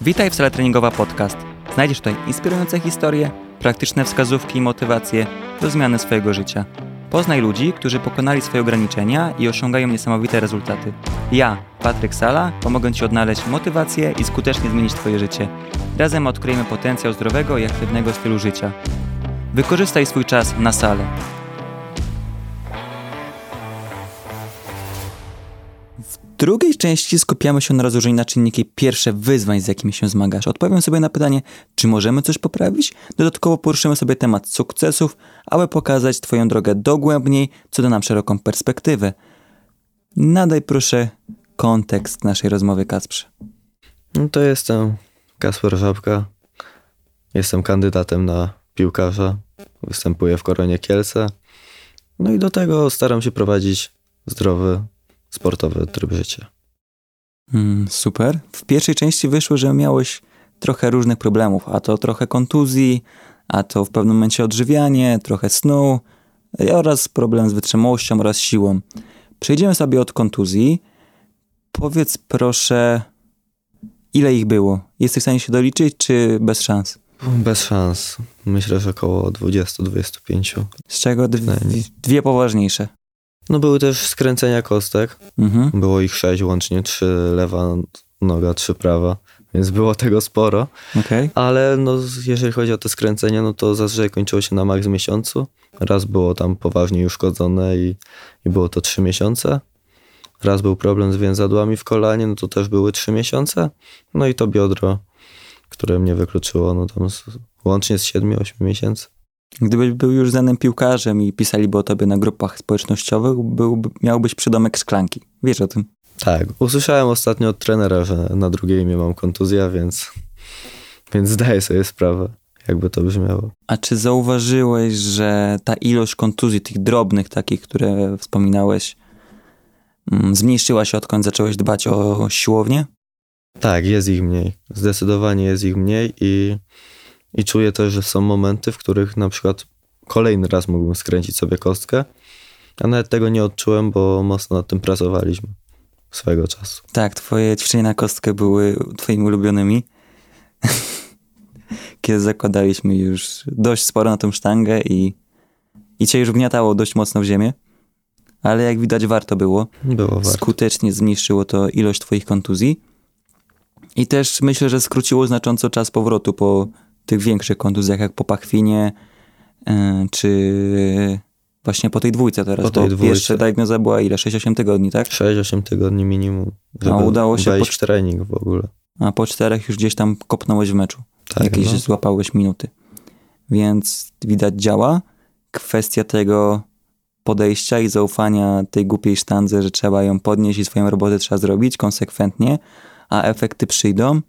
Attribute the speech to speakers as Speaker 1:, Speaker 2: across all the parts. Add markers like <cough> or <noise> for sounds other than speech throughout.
Speaker 1: Witaj w Sala Treningowa Podcast. Znajdziesz tutaj inspirujące historie, praktyczne wskazówki i motywacje do zmiany swojego życia. Poznaj ludzi, którzy pokonali swoje ograniczenia i osiągają niesamowite rezultaty. Ja, Patryk Sala, pomogę Ci odnaleźć motywację i skutecznie zmienić Twoje życie. Razem odkryjemy potencjał zdrowego i aktywnego stylu życia. Wykorzystaj swój czas na salę. Drugiej części skupiamy się na rozłożeniu na czynniki pierwsze wyzwań, z jakimi się zmagasz. Odpowiem sobie na pytanie, czy możemy coś poprawić? Dodatkowo poruszymy sobie temat sukcesów, aby pokazać Twoją drogę dogłębniej, co da nam szeroką perspektywę. Nadaj proszę kontekst naszej rozmowy, Kacprze.
Speaker 2: No to jestem Kasper Żabka. Jestem kandydatem na piłkarza. Występuję w Koronie Kielce. No i do tego staram się prowadzić zdrowy, sportowy tryb życia.
Speaker 1: Mm, super. W pierwszej części wyszło, że miałeś trochę różnych problemów, a to trochę kontuzji, a to w pewnym momencie odżywianie, trochę snu oraz problem z wytrzymałością oraz siłą. Przejdziemy sobie od kontuzji. Powiedz proszę, ile ich było? Jesteś w stanie się doliczyć, czy bez szans?
Speaker 2: Bez szans. Myślę, że około 20-25.
Speaker 1: Z czego dwie, dwie poważniejsze.
Speaker 2: No były też skręcenia kostek.
Speaker 1: Mhm.
Speaker 2: Było ich sześć łącznie. Trzy lewa noga, trzy prawa. Więc było tego sporo.
Speaker 1: Okej.
Speaker 2: Ale no, jeżeli chodzi o te skręcenia, no to zazwyczaj kończyło się na maks miesiącu. Raz było tam poważnie uszkodzone i, i było to trzy miesiące. Raz był problem z więzadłami w kolanie, no to też były trzy miesiące. No i to biodro, które mnie wykluczyło, no tam z, łącznie z 7-8 miesięcy.
Speaker 1: Gdybyś był już znanym piłkarzem i pisaliby o tobie na grupach społecznościowych, byłby, miałbyś przydomek szklanki. Wiesz o tym?
Speaker 2: Tak, usłyszałem ostatnio od trenera, że na drugie imię mam kontuzję, więc, więc zdaję sobie sprawę, jakby to brzmiało.
Speaker 1: A czy zauważyłeś, że ta ilość kontuzji, tych drobnych takich, które wspominałeś, mm, zmniejszyła się odkąd zacząłeś dbać o siłownię?
Speaker 2: Tak, jest ich mniej. Zdecydowanie jest ich mniej i, i czuję też, że są momenty, w których na przykład kolejny raz mógłbym skręcić sobie kostkę, a nawet tego nie odczułem, bo mocno nad tym pracowaliśmy swego czasu.
Speaker 1: Tak, twoje ćwiczenia na kostkę były twoimi ulubionymi. <laughs> Kiedy zakładaliśmy już dość sporo na tą sztangę i, i cię już gniatało dość mocno w ziemię. Ale jak widać warto było.
Speaker 2: Było warto.
Speaker 1: skutecznie zmniejszyło to ilość twoich kontuzji. I też myślę, że skróciło znacząco czas powrotu po tych większych kontuzjach, jak po pachwinie, e, czy właśnie po tej dwójce teraz.
Speaker 2: Po tej
Speaker 1: bo
Speaker 2: dwójce.
Speaker 1: Pierwsza diagnoza była ile? 6-8 tygodni, tak?
Speaker 2: 6-8 tygodni minimum, żeby
Speaker 1: udało się po-
Speaker 2: w trening w ogóle.
Speaker 1: A po czterech już gdzieś tam kopnąłeś w meczu.
Speaker 2: Tak,
Speaker 1: Jakieś
Speaker 2: no.
Speaker 1: złapałeś minuty. Więc widać działa. Kwestia tego podejścia i zaufania tej głupiej sztandze, że trzeba ją podnieść i swoją robotę trzeba zrobić konsekwentnie, a efekty przyjdą.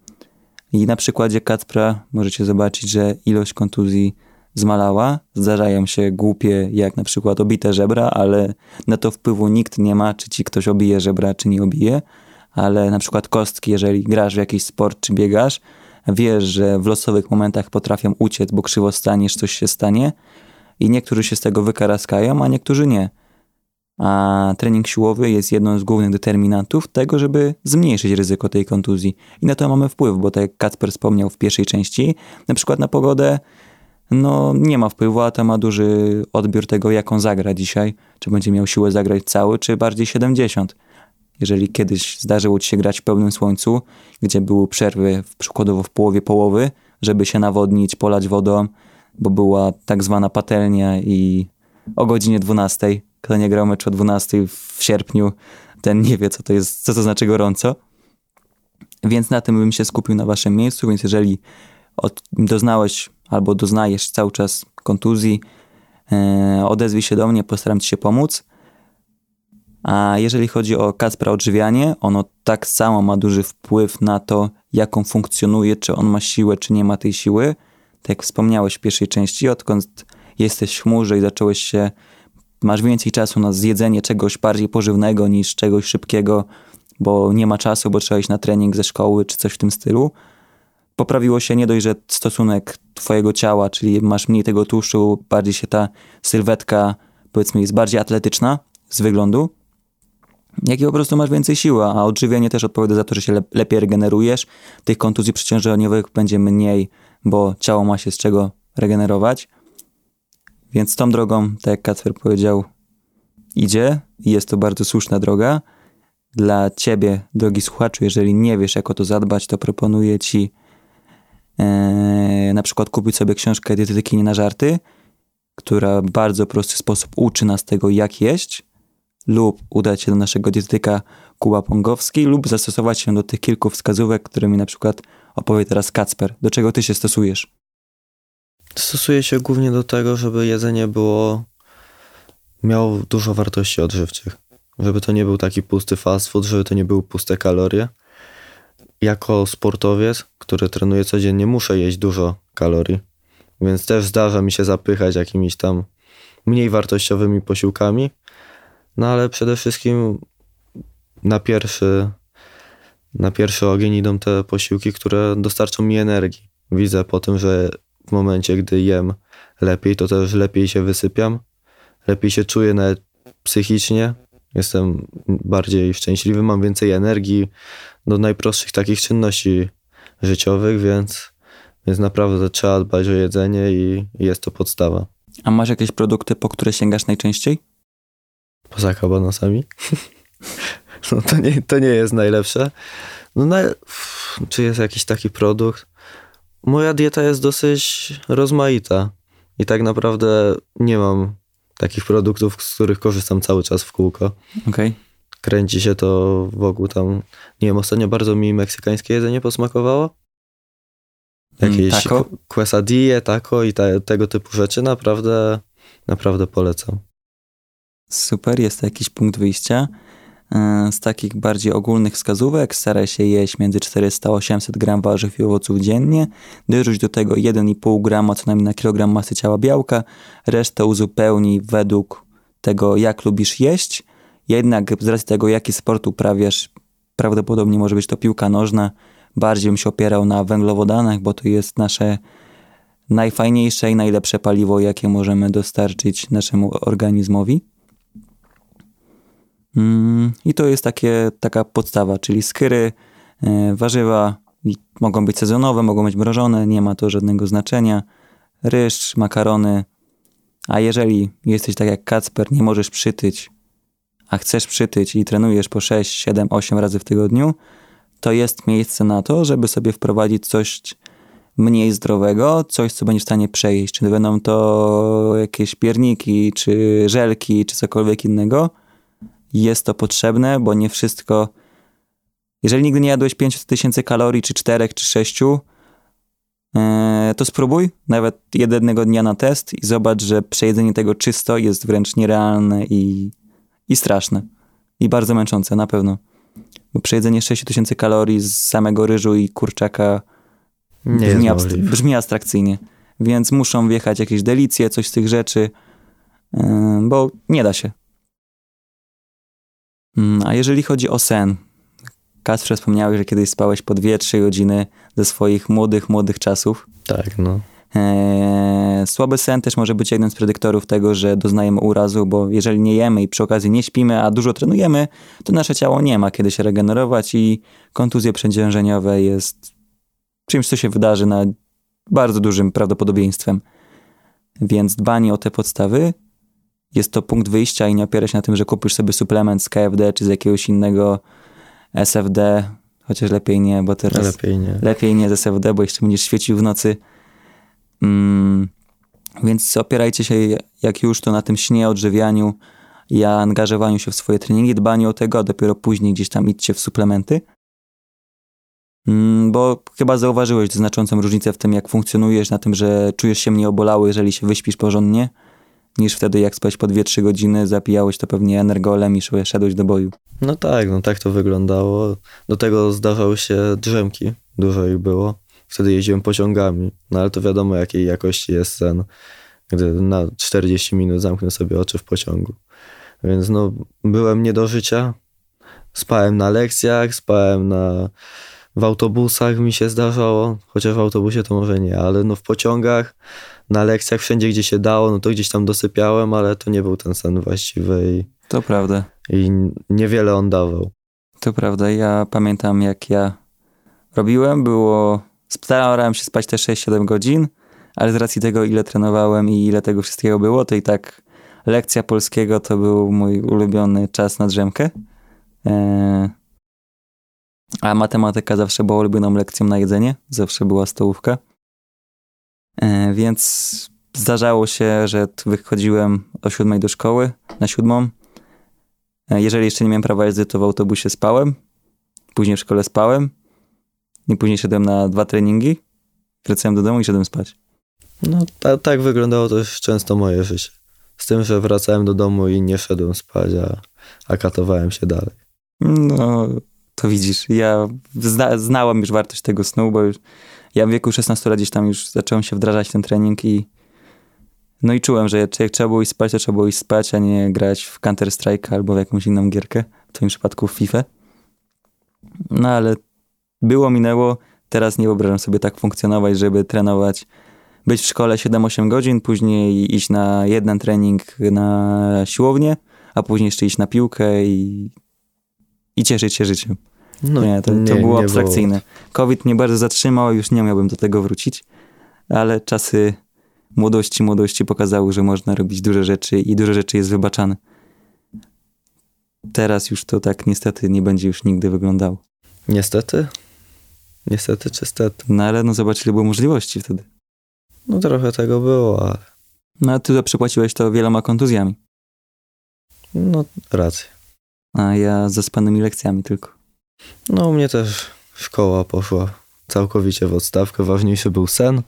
Speaker 1: I na przykładzie Kacpra możecie zobaczyć, że ilość kontuzji zmalała. Zdarzają się głupie, jak na przykład obite żebra, ale na to wpływu nikt nie ma, czy ci ktoś obije żebra, czy nie obije. Ale na przykład kostki, jeżeli grasz w jakiś sport, czy biegasz, wiesz, że w losowych momentach potrafią uciec, bo krzywo staniesz, coś się stanie i niektórzy się z tego wykaraskają, a niektórzy nie. A trening siłowy jest jedną z głównych determinantów tego, żeby zmniejszyć ryzyko tej kontuzji. I na to mamy wpływ, bo tak jak Kacper wspomniał w pierwszej części, na przykład na pogodę, no nie ma wpływu, a to ma duży odbiór tego, jak on zagra dzisiaj. Czy będzie miał siłę zagrać cały, czy bardziej 70. Jeżeli kiedyś zdarzyło ci się grać w pełnym słońcu, gdzie były przerwy przykładowo w połowie połowy, żeby się nawodnić, polać wodą, bo była tak zwana patelnia i o godzinie 12, kto nie grał mecz o 12 w sierpniu, ten nie wie, co to jest, co to znaczy gorąco. Więc na tym bym się skupił na waszym miejscu, więc jeżeli od, doznałeś albo doznajesz cały czas kontuzji, e, odezwij się do mnie, postaram ci się pomóc. A jeżeli chodzi o Kacpra odżywianie, ono tak samo ma duży wpływ na to, jaką funkcjonuje, czy on ma siłę, czy nie ma tej siły. Tak jak wspomniałeś w pierwszej części, odkąd jesteś w chmurze i zacząłeś się, masz więcej czasu na zjedzenie czegoś bardziej pożywnego niż czegoś szybkiego, bo nie ma czasu, bo trzeba iść na trening ze szkoły, czy coś w tym stylu. Poprawiło się nie dość, że stosunek twojego ciała, czyli masz mniej tego tłuszczu, bardziej się ta sylwetka, powiedzmy, jest bardziej atletyczna z wyglądu, jak i po prostu masz więcej siły, a odżywienie też odpowiada za to, że się lep- lepiej regenerujesz, tych kontuzji przeciążeniowych będzie mniej, bo ciało ma się z czego regenerować. Więc tą drogą, tak jak Kacper powiedział, idzie i jest to bardzo słuszna droga. Dla ciebie, drogi słuchaczu, jeżeli nie wiesz, jak o to zadbać, to proponuję ci e, na przykład kupić sobie książkę Dietetyki nie na żarty, która w bardzo prosty sposób uczy nas tego, jak jeść, lub udać się do naszego dietetyka Kuba Pongowski, lub zastosować się do tych kilku wskazówek, którymi na przykład opowie teraz Kacper. Do czego ty się stosujesz?
Speaker 2: Stosuję się głównie do tego, żeby jedzenie było miało dużo wartości odżywczych. Żeby to nie był taki pusty fast food, żeby to nie były puste kalorie. Jako sportowiec, który trenuje codziennie, muszę jeść dużo kalorii. Więc też zdarza mi się zapychać jakimiś tam mniej wartościowymi posiłkami. No ale przede wszystkim na pierwszy, na pierwszy ogień idą te posiłki, które dostarczą mi energii. Widzę po tym, że w momencie, gdy jem lepiej, to też lepiej się wysypiam, lepiej się czuję nawet psychicznie, jestem bardziej szczęśliwy, mam więcej energii do najprostszych takich czynności życiowych, więc, więc naprawdę trzeba dbać o jedzenie i, i jest to podstawa.
Speaker 1: A masz jakieś produkty, po które sięgasz najczęściej?
Speaker 2: Poza kabanosami? <laughs> no to nie, to nie jest najlepsze. No na, czy jest jakiś taki produkt? Moja dieta jest dosyć rozmaita i tak naprawdę nie mam takich produktów, z których korzystam cały czas w kółko.
Speaker 1: Okej.
Speaker 2: Kręci się to wokół tam. Nie wiem, ostatnio bardzo mi meksykańskie jedzenie posmakowało.
Speaker 1: Mm,
Speaker 2: Jakieś
Speaker 1: taco?
Speaker 2: quesadille, taco i te, tego typu rzeczy naprawdę, naprawdę polecam.
Speaker 1: Super, jest to jakiś punkt wyjścia. E, Z takich bardziej ogólnych wskazówek staraj się jeść między 400 a 800 gram warzyw i owoców dziennie. Dorzuć do tego 1,5 grama co najmniej na kilogram masy ciała białka. Resztę uzupełnij według tego, jak lubisz jeść. Jednak z racji tego, jaki sport uprawiasz, prawdopodobnie może być to piłka nożna. Bardziej bym się opierał na węglowodanach, bo to jest nasze najfajniejsze i najlepsze paliwo, jakie możemy dostarczyć naszemu organizmowi. Mm, I to jest takie, taka podstawa, czyli skyry, e, warzywa mogą być sezonowe, mogą być mrożone, nie ma to żadnego znaczenia. Ryż, makarony. A jeżeli jesteś tak jak Kacper, nie możesz przytyć, a chcesz przytyć i trenujesz po 6, 7, 8 razy w tygodniu, to jest miejsce na to, żeby sobie wprowadzić coś mniej zdrowego, coś, co będziesz w stanie przejść. Czy będą to jakieś pierniki, czy żelki, czy cokolwiek innego jest to potrzebne, bo nie wszystko. Jeżeli nigdy nie jadłeś 5000 kalorii, czy 4, czy 6, e, to spróbuj nawet jednego dnia na test i zobacz, że przejedzenie tego czysto jest wręcz nierealne i, i straszne. I bardzo męczące, na pewno. Bo przejedzenie 6000 kalorii z samego ryżu i kurczaka
Speaker 2: Nie
Speaker 1: brzmi, abst- brzmi abstrakcyjnie. Więc muszą wjechać jakieś delicje, coś z tych rzeczy, yy, bo nie da się. Mm, A jeżeli chodzi o sen, Kacprze wspomniałeś, że kiedyś spałeś po 2-3 godziny ze swoich młodych, młodych czasów.
Speaker 2: Tak, no.
Speaker 1: Eee, słaby sen też może być jednym z predyktorów tego, że doznajemy urazu, bo jeżeli nie jemy i przy okazji nie śpimy, a dużo trenujemy, to nasze ciało nie ma kiedy się regenerować i kontuzje przeciążeniowe jest czymś, co się wydarzy na bardzo dużym prawdopodobieństwem. Więc dbanie o te podstawy jest to punkt wyjścia i nie opiera się na tym, że kupisz sobie suplement z KFD czy z jakiegoś innego SFD, chociaż lepiej nie, bo teraz
Speaker 2: Lepiej nie.
Speaker 1: lepiej nie z SFD, bo jeszcze będziesz świecił w nocy. Mm, więc opierajcie się jak już to na tym śnie, odżywianiu i angażowaniu się w swoje treningi, dbaniu o tego, a dopiero później gdzieś tam idźcie w suplementy. Mm, bo chyba zauważyłeś znaczącą różnicę w tym, jak funkcjonujesz, na tym, że czujesz się mniej obolały, jeżeli się wyśpisz porządnie, niż wtedy, jak spałeś po 2-3 godziny, zapijałeś to pewnie energolem i szedłeś do boju.
Speaker 2: No tak, no tak to wyglądało. Do tego zdarzały się drzemki, dużo ich było. Wtedy jeździłem pociągami, no ale to wiadomo jakiej jakości jest sen, gdy na 40 minut zamknę sobie oczy w pociągu. Więc no, byłem nie do życia. Spałem na lekcjach, spałem na... w autobusach mi się zdarzało, chociaż w autobusie to może nie, ale no w pociągach, na lekcjach, wszędzie gdzie się dało, no to gdzieś tam dosypiałem, ale to nie był ten sen właściwy i
Speaker 1: To prawda.
Speaker 2: i niewiele on dawał.
Speaker 1: To prawda, ja pamiętam jak ja robiłem, było, starałem się spać te 6-7 godzin, ale z racji tego ile trenowałem i ile tego wszystkiego było, to i tak lekcja polskiego to był mój ulubiony czas na drzemkę. Eee, a matematyka zawsze była ulubioną lekcją na jedzenie, zawsze była stołówka. Eee, więc zdarzało się, że wychodziłem o siódmej do szkoły, na siódmą. Eee, jeżeli jeszcze nie miałem prawa jazdy, to w autobusie spałem. Później w szkole spałem. I później szedłem na dwa treningi. Wracałem do domu i szedłem spać.
Speaker 2: No ta, tak wyglądało też często moje życie. Z tym, że wracałem do domu i nie szedłem spać, a, a katowałem się dalej.
Speaker 1: No, to widzisz, ja zna, znałem już wartość tego snu, bo już ja w wieku 16 lat gdzieś tam już zacząłem się wdrażać ten trening i no i czułem, że jak trzeba było iść spać, to trzeba było iść spać, a nie grać w Counter Strike albo w jakąś inną gierkę, w tym przypadku w FIFA. No ale było, minęło, teraz nie wyobrażam sobie tak funkcjonować, żeby trenować, być w szkole 7-8 godzin, później iść na jeden trening na siłownię, a później jeszcze iść na piłkę i, i cieszyć się życiem. No, nie, to, nie, to było nie abstrakcyjne. Było. COVID mnie bardzo zatrzymał, już nie miałbym do tego wrócić, ale czasy młodości, młodości pokazały, że można robić duże rzeczy i dużo rzeczy jest wybaczane. Teraz już to tak niestety nie będzie już nigdy wyglądało.
Speaker 2: Niestety? Niestety czy stety?
Speaker 1: No ale no zobacz, ile było możliwości wtedy.
Speaker 2: No trochę tego było, ale...
Speaker 1: No a ty to przypłaciłeś to wieloma kontuzjami.
Speaker 2: No, racja.
Speaker 1: A ja ze spanymi lekcjami tylko.
Speaker 2: No u mnie też szkoła poszła całkowicie w odstawkę. Ważniejszy był sen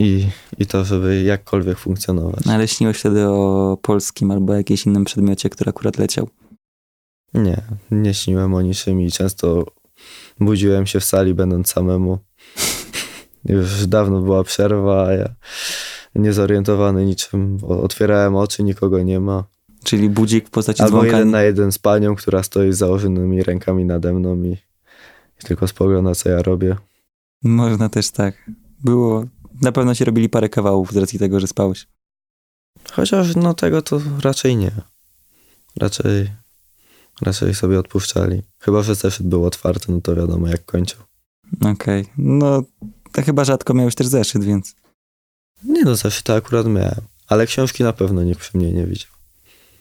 Speaker 2: i, i to, żeby jakkolwiek funkcjonować.
Speaker 1: Ale śniłeś wtedy o polskim albo jakimś innym przedmiocie, który akurat leciał?
Speaker 2: Nie, nie śniłem o niczym i często budziłem się w sali będąc samemu. <laughs> Już dawno była przerwa, a ja niezorientowany niczym. Otwierałem oczy, nikogo nie ma.
Speaker 1: Czyli budzik w postaci
Speaker 2: Albo
Speaker 1: dzwonka.
Speaker 2: jeden na jeden z panią, która stoi z założonymi rękami nade mną i, i tylko spogląda, co ja robię.
Speaker 1: Można też tak. Było. Na pewno się robili parę kawałów z racji tego, że spałeś.
Speaker 2: Chociaż no tego to raczej nie. Raczej, raczej sobie odpuszczali. Chyba, że zeszyt był otwarty, no to wiadomo jak kończył.
Speaker 1: Okej. Okay. No, to chyba rzadko miałeś też zeszyt, więc...
Speaker 2: Nie no, zeszyt akurat miałem. Ale książki na pewno nikt przy mnie nie widział.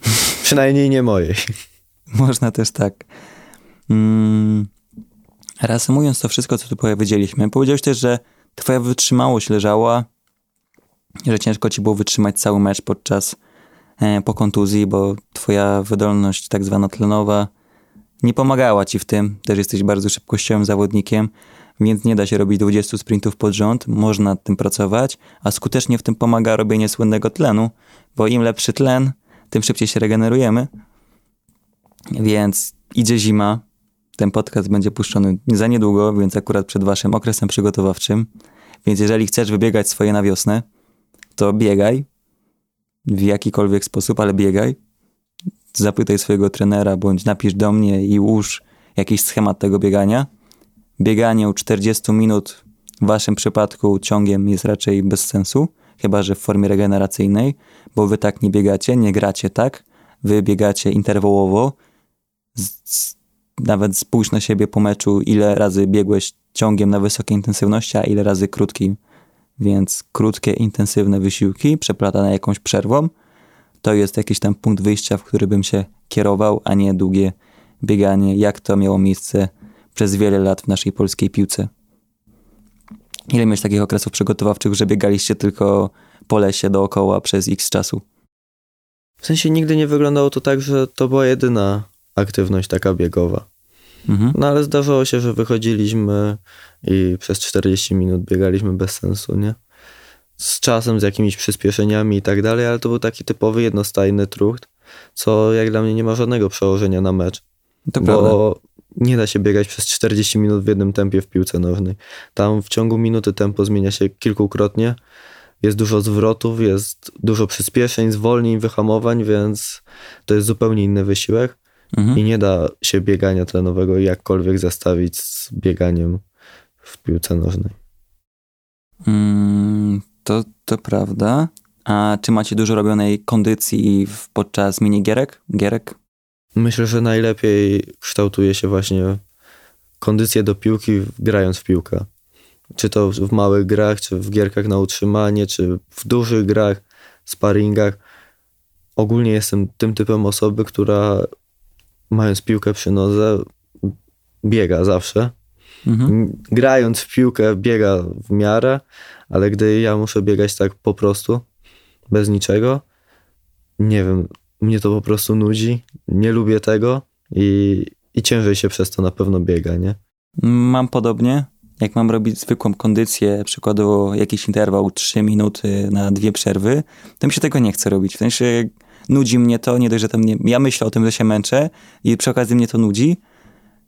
Speaker 2: <laughs> Przynajmniej nie mojej.
Speaker 1: Można też tak. Mm. Reasumując to wszystko, co tu powiedzieliśmy, powiedziałeś też, że twoja wytrzymałość leżała, że ciężko ci było wytrzymać cały mecz podczas e, po kontuzji, bo twoja wydolność tak zwana tlenowa nie pomagała ci w tym. Też jesteś bardzo szybkościowym zawodnikiem, więc nie da się robić 20 sprintów pod rząd, można nad tym pracować, a skutecznie w tym pomaga robienie słynnego tlenu, bo im lepszy tlen, tym szybciej się regenerujemy. Więc idzie zima, ten podcast będzie puszczony za niedługo, więc akurat przed waszym okresem przygotowawczym. Więc jeżeli chcesz wybiegać swoje na wiosnę, to biegaj w jakikolwiek sposób, ale biegaj. Zapytaj swojego trenera, bądź napisz do mnie i ułóż jakiś schemat tego biegania. Bieganie u 40 minut w waszym przypadku ciągiem jest raczej bez sensu, chyba że w formie regeneracyjnej, bo wy tak nie biegacie, nie gracie tak, wy biegacie interwałowo. Z, z, nawet spójrz na siebie po meczu, ile razy biegłeś ciągiem na wysokiej intensywności, a ile razy krótkim. Więc krótkie, intensywne wysiłki przeplatane jakąś przerwą, to jest jakiś tam punkt wyjścia, w który bym się kierował, a nie długie bieganie, jak to miało miejsce przez wiele lat w naszej polskiej piłce. Ile miałeś takich okresów przygotowawczych, że biegaliście tylko po lesie dookoła przez x czasu?
Speaker 2: W sensie nigdy nie wyglądało to tak, że to była jedyna aktywność taka biegowa. Mhm. No ale zdarzało się, że wychodziliśmy i przez 40 minut biegaliśmy bez sensu, nie? Z czasem, z jakimiś przyspieszeniami i tak dalej, ale to był taki typowy jednostajny trucht, co jak dla mnie nie ma żadnego przełożenia na mecz. To bo prawda. Nie da się biegać przez 40 minut w jednym tempie w piłce nożnej. Tam w ciągu minuty tempo zmienia się kilkukrotnie, jest dużo zwrotów, jest dużo przyspieszeń, zwolnień, wyhamowań, więc to jest zupełnie inny wysiłek mhm. i nie da się biegania tlenowego jakkolwiek zestawić z bieganiem w piłce nożnej.
Speaker 1: Mm, to, to prawda. A czy macie dużo robionej kondycji podczas minigierek? Gierek?
Speaker 2: Myślę, że najlepiej kształtuje się właśnie kondycję do piłki grając w piłkę. Czy to w małych grach, czy w gierkach na utrzymanie, czy w dużych grach, sparingach. Ogólnie jestem tym typem osoby, która mając piłkę przy nodze biega zawsze. Mhm. Grając w piłkę biega w miarę, ale gdy ja muszę biegać tak po prostu, bez niczego, nie wiem, mnie to po prostu nudzi, nie lubię tego i, i ciężej się przez to na pewno biega, nie?
Speaker 1: Mam podobnie. Jak mam robić zwykłą kondycję, przykładowo jakiś interwał 3 minuty na dwie przerwy, to mi się tego nie chce robić. W sensie nudzi mnie to, nie dość, że tam nie, ja myślę o tym, że się męczę i przy okazji mnie to nudzi,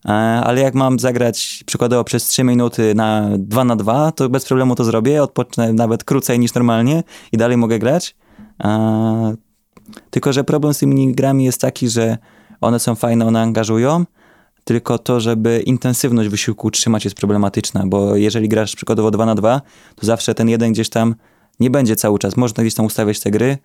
Speaker 1: e, ale jak mam zagrać przykładowo przez 3 minuty na 2 na 2, to bez problemu to zrobię, odpocznę nawet krócej niż normalnie i dalej mogę grać. Tylko, że problem z tymi grami jest taki, że one są fajne, one angażują, tylko to, żeby intensywność wysiłku utrzymać jest problematyczna, bo jeżeli grasz przykładowo 2 na 2, to zawsze ten jeden gdzieś tam nie będzie cały czas. Można gdzieś tam ustawiać te gry,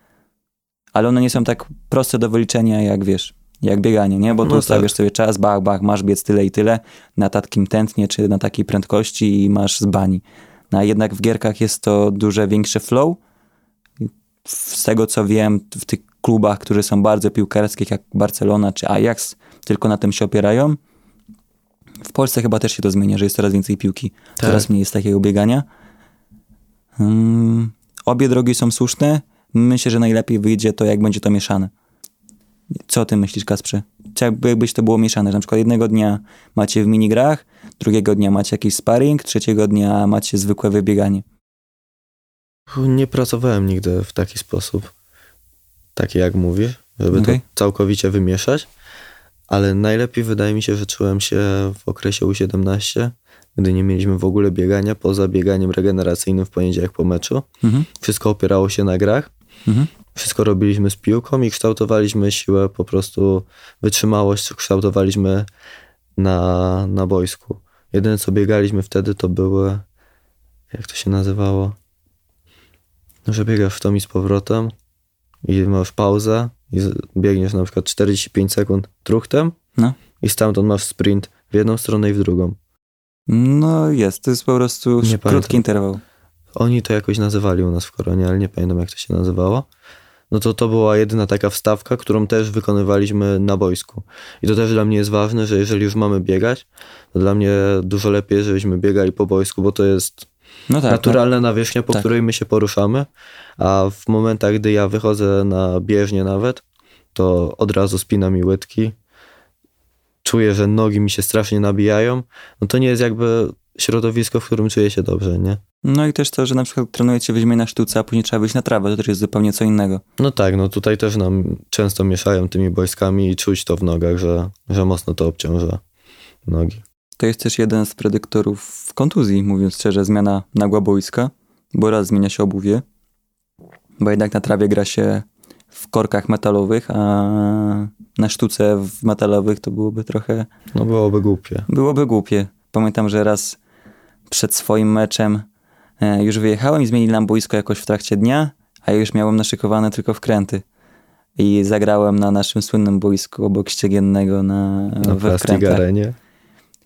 Speaker 1: ale one nie są tak proste do wyliczenia jak wiesz, jak bieganie, nie? Bo tu no ustawiasz tak. sobie czas, bach, bach, masz biec tyle i tyle na takim tętnie czy na takiej prędkości i masz z bani. No, a jednak w gierkach jest to duże większe flow. Z tego co wiem, w tych klubach, które są bardzo piłkarskich, jak Barcelona czy Ajax, tylko na tym się opierają. W Polsce chyba też się to zmienia, że jest coraz więcej piłki, tak. coraz mniej jest takiego biegania. Hmm, obie drogi są słuszne. Myślę, że najlepiej wyjdzie to, jak będzie to mieszane. Co ty myślisz, Kasprze? Jakbyś to było mieszane, że na przykład jednego dnia macie w minigrach, drugiego dnia macie jakiś sparring, trzeciego dnia macie zwykłe wybieganie.
Speaker 2: Nie pracowałem nigdy w taki sposób, taki jak mówisz, żeby okay. to całkowicie wymieszać, ale najlepiej wydaje mi się, że czułem się w okresie U17, gdy nie mieliśmy w ogóle biegania, poza bieganiem regeneracyjnym w poniedziałek po meczu. Mhm. Wszystko opierało się na grach. Mhm. Wszystko robiliśmy z piłką i kształtowaliśmy siłę, po prostu wytrzymałość kształtowaliśmy na, na boisku. Jedyne co biegaliśmy wtedy to były, jak to się nazywało, no, że biegasz w tom i z powrotem i masz pauzę i biegniesz na przykład 45 sekund truchtem no. i stamtąd masz sprint w jedną stronę i w drugą.
Speaker 1: No jest, to jest po prostu nie krótki pamiętam. interwał.
Speaker 2: Oni to jakoś nazywali u nas w koronie, ale nie pamiętam jak to się nazywało. No to to była jedyna taka wstawka, którą też wykonywaliśmy na boisku. I to też dla mnie jest ważne, że jeżeli już mamy biegać, to dla mnie dużo lepiej, żebyśmy biegali po boisku, bo to jest no tak, naturalna tak. nawierzchnia, po tak. której my się poruszamy, a w momentach, gdy ja wychodzę na bieżnię nawet, to od razu spina mi łydki, czuję, że nogi mi się strasznie nabijają, no to nie jest jakby środowisko, w którym czuję się dobrze, nie?
Speaker 1: No i też to, że na przykład trenujecie weźmie na sztuce, a później trzeba wyjść na trawę, to też jest zupełnie co innego.
Speaker 2: No tak, no tutaj też nam często mieszają tymi boiskami i czuć to w nogach, że, że mocno to obciąża nogi.
Speaker 1: To jest też jeden z predyktorów kontuzji, mówiąc szczerze, zmiana nagła boiska, bo raz zmienia się obuwie, bo jednak na trawie gra się w korkach metalowych, a na sztuce w metalowych to byłoby trochę...
Speaker 2: No byłoby głupie.
Speaker 1: Byłoby głupie. Pamiętam, że raz przed swoim meczem e, już wyjechałem i zmienili nam boisko jakoś w trakcie dnia, a ja już miałem naszykowane tylko wkręty. I zagrałem na naszym słynnym boisku obok ściegiennego na,
Speaker 2: na we wkrętach. Arenie.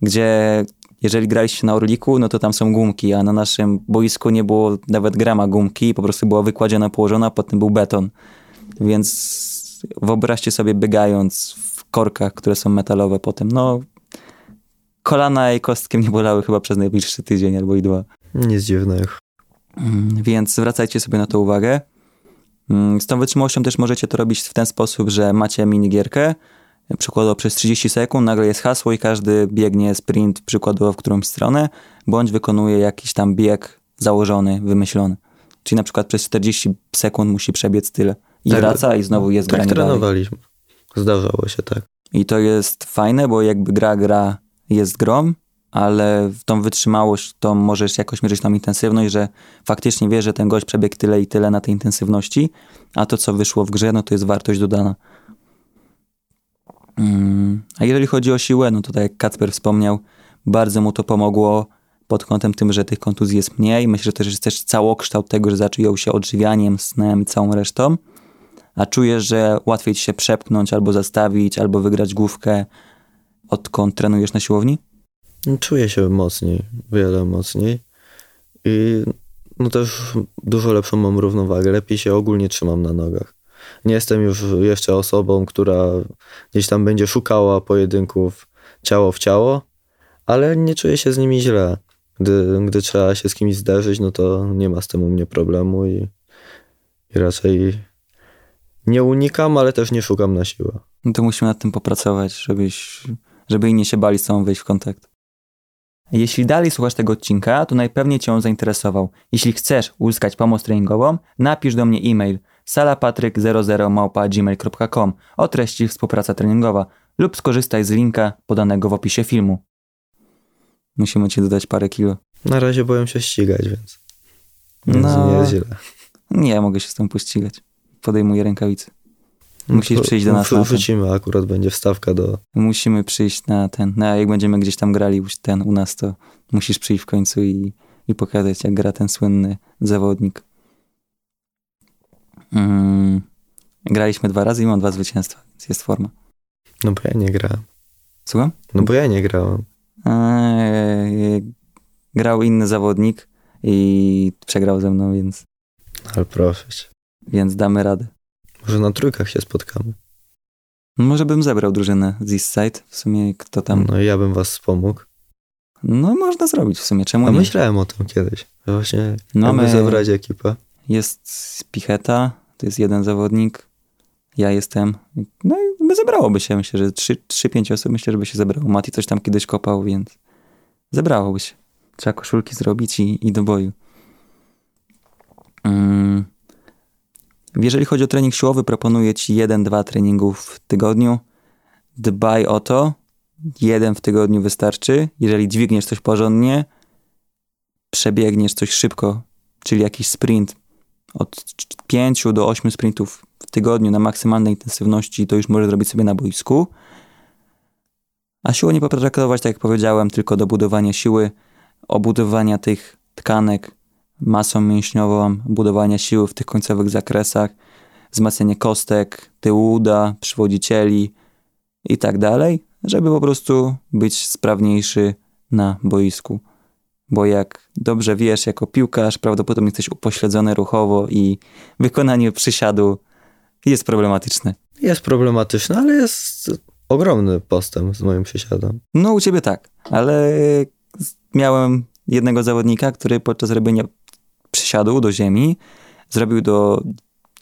Speaker 1: Gdzie jeżeli graliście na Orliku, no to tam są gumki, a na naszym boisku nie było nawet grama gumki, po prostu była wykładziona, położona, potem był beton. Więc wyobraźcie sobie biegając w korkach, które są metalowe potem, no kolana i kostki mnie bolały chyba przez najbliższy tydzień albo i dwa.
Speaker 2: Nic dziwnego.
Speaker 1: Mm, więc zwracajcie sobie na to uwagę. Mm, z tą wytrzymałością też możecie to robić w ten sposób, że macie minigierkę, przykładowo przez 30 sekund, nagle jest hasło i każdy biegnie sprint przykładowo w którąś stronę, bądź wykonuje jakiś tam bieg założony, wymyślony. Czyli na przykład przez 40 sekund musi przebiec tyle. I tak, wraca i znowu jest
Speaker 2: tak
Speaker 1: granie
Speaker 2: trenowaliśmy. Dalej. Zdarzało się tak.
Speaker 1: I to jest fajne, bo jakby gra, gra jest grom, ale w tą wytrzymałość to możesz jakoś mierzyć tą intensywność, że faktycznie wiesz, że ten gość przebiegł tyle i tyle na tej intensywności, a to, co wyszło w grze, no to jest wartość dodana. Mm, a jeżeli chodzi o siłę, no to tak jak Kacper wspomniał, bardzo mu to pomogło pod kątem tym, że tych kontuzji jest mniej. Myślę, że też jest też całokształt tego, że zaczął się odżywianiem, snem i całą resztą. A czujesz, że łatwiej ci się przepchnąć, albo zastawić, albo wygrać główkę, odkąd trenujesz na siłowni?
Speaker 2: Czuję się mocniej, wiele mocniej. I no też dużo lepszą mam równowagę, lepiej się ogólnie trzymam na nogach. Nie jestem już jeszcze osobą, która gdzieś tam będzie szukała pojedynków ciało w ciało, ale nie czuję się z nimi źle. Gdy, gdy trzeba się z kimś zderzyć, no to nie ma z tym u mnie problemu i, i raczej nie unikam, ale też nie szukam na siłę.
Speaker 1: No to musimy nad tym popracować, żebyś, żeby inni się bali z tobą wejść w kontakt. Jeśli dalej słuchasz tego odcinka, to najpewniej Cię on zainteresował. Jeśli chcesz uzyskać pomoc treningową, napisz do mnie e-mail salapatryk00małpa.gmail.com o treści współpraca treningowa lub skorzystaj z linka podanego w opisie filmu. Musimy Ci dodać parę kilo.
Speaker 2: Na razie boję się ścigać, więc, więc
Speaker 1: No.
Speaker 2: nie jest źle.
Speaker 1: Nie, mogę się z tym pościgać. Podejmuję rękawice. Musisz
Speaker 2: To-
Speaker 1: przyjść do nas na.
Speaker 2: Wrzucimy, akurat będzie wstawka do...
Speaker 1: Musimy przyjść na ten. No, a jak będziemy gdzieś tam grali ten u nas, to musisz przyjść w końcu i, i pokazać, jak gra ten słynny zawodnik. Mm, graliśmy dwa razy i mam dwa zwycięstwa, więc jest forma.
Speaker 2: No bo ja nie grałem.
Speaker 1: Słucham?
Speaker 2: No bo ja nie grałem.
Speaker 1: Eee, grał inny zawodnik i przegrał ze mną, więc,
Speaker 2: Ale proszę cię.
Speaker 1: więc damy radę.
Speaker 2: Może na trójkach się spotkamy.
Speaker 1: Może bym zebrał drużynę z East Side. W sumie kto tam.
Speaker 2: No i ja bym was wspomógł.
Speaker 1: No, można zrobić w sumie. Czemu
Speaker 2: A
Speaker 1: nie?
Speaker 2: myślałem o tym kiedyś. Właśnie
Speaker 1: No, my-
Speaker 2: zebrać ekipę.
Speaker 1: Jest Picheta, to jest jeden zawodnik. Ja jestem. No i by zebrałoby się. Myślę, że 3-5 osób myślę, żeby się zebrało. Mati coś tam kiedyś kopał, więc zebrałoby się. Trzeba koszulki zrobić i, i do boju. Mm. Jeżeli chodzi o trening siłowy, proponuję ci 1-2 treningów w tygodniu. Dbaj o to. Jeden w tygodniu wystarczy. Jeżeli dźwigniesz coś porządnie, przebiegniesz coś szybko, czyli jakiś sprint, od 5 do 8 sprintów w tygodniu na maksymalnej intensywności, to już możesz zrobić sobie na boisku. A siłę nie potraktować, tak jak powiedziałem, tylko do budowania siły, obudowania tych tkanek masą mięśniową, budowania siły w tych końcowych zakresach, wzmacnianie kostek, tyłu uda, przywodzicieli i tak dalej, żeby po prostu być sprawniejszy na boisku bo jak dobrze wiesz, jako piłkarz, prawdopodobnie jesteś upośledzony ruchowo i wykonanie przysiadu jest problematyczne.
Speaker 2: Jest problematyczne, ale jest ogromny postęp z moim przysiadem.
Speaker 1: No u ciebie tak, ale miałem jednego zawodnika, który podczas robienia przysiadu do ziemi zrobił do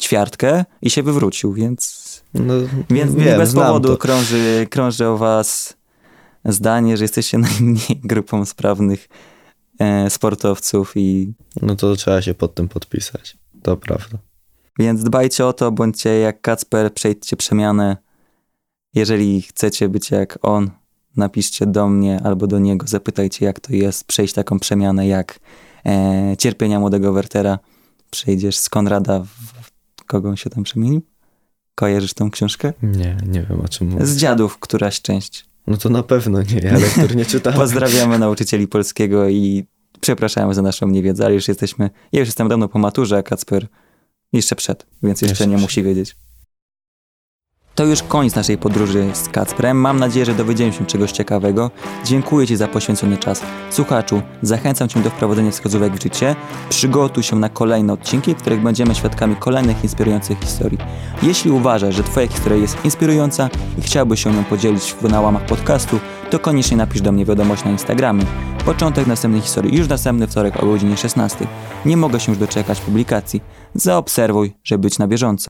Speaker 1: ćwiartkę i się wywrócił, więc,
Speaker 2: No,
Speaker 1: więc
Speaker 2: wiem,
Speaker 1: nie bez powodu
Speaker 2: to.
Speaker 1: krąży, krąży o was zdanie, że jesteście <laughs> najmniej grupą sprawnych sportowców i
Speaker 2: No to trzeba się pod tym podpisać. To prawda.
Speaker 1: Więc dbajcie o to, bądźcie jak Kacper, przejdźcie przemianę. Jeżeli chcecie być jak on, napiszcie do mnie albo do niego, zapytajcie jak to jest przejść taką przemianę jak e, cierpienia młodego Wertera. Przejdziesz z Konrada w, w kogo się tam przemienił? Kojarzysz tą książkę?
Speaker 2: Nie, nie wiem o czym mówisz.
Speaker 1: Z dziadów któraś część.
Speaker 2: No to na pewno nie, ja lektur nie czytałem. <laughs>
Speaker 1: Pozdrawiamy nauczycieli polskiego i przepraszamy za naszą niewiedzę, ale już jesteśmy, ja już jestem dawno po maturze, a Kacper jeszcze przed, więc jeszcze
Speaker 2: Jeszcze
Speaker 1: nie musi wiedzieć. To już koniec naszej podróży z Kacprem. Mam nadzieję, że dowiedziałem się czegoś ciekawego. Dziękuję Ci za poświęcony czas. Słuchaczu, zachęcam Cię do wprowadzenia wskazówek w życie. Przygotuj się na kolejne odcinki, w których będziemy świadkami kolejnych inspirujących historii. Jeśli uważasz, że Twoja historia jest inspirująca i chciałbyś się nią podzielić na łamach podcastu, to koniecznie napisz do mnie wiadomość na Instagramie. Początek następnej historii już następny wtorek o godzinie 16. Nie mogę się już doczekać publikacji. Zaobserwuj, żeby być na bieżąco.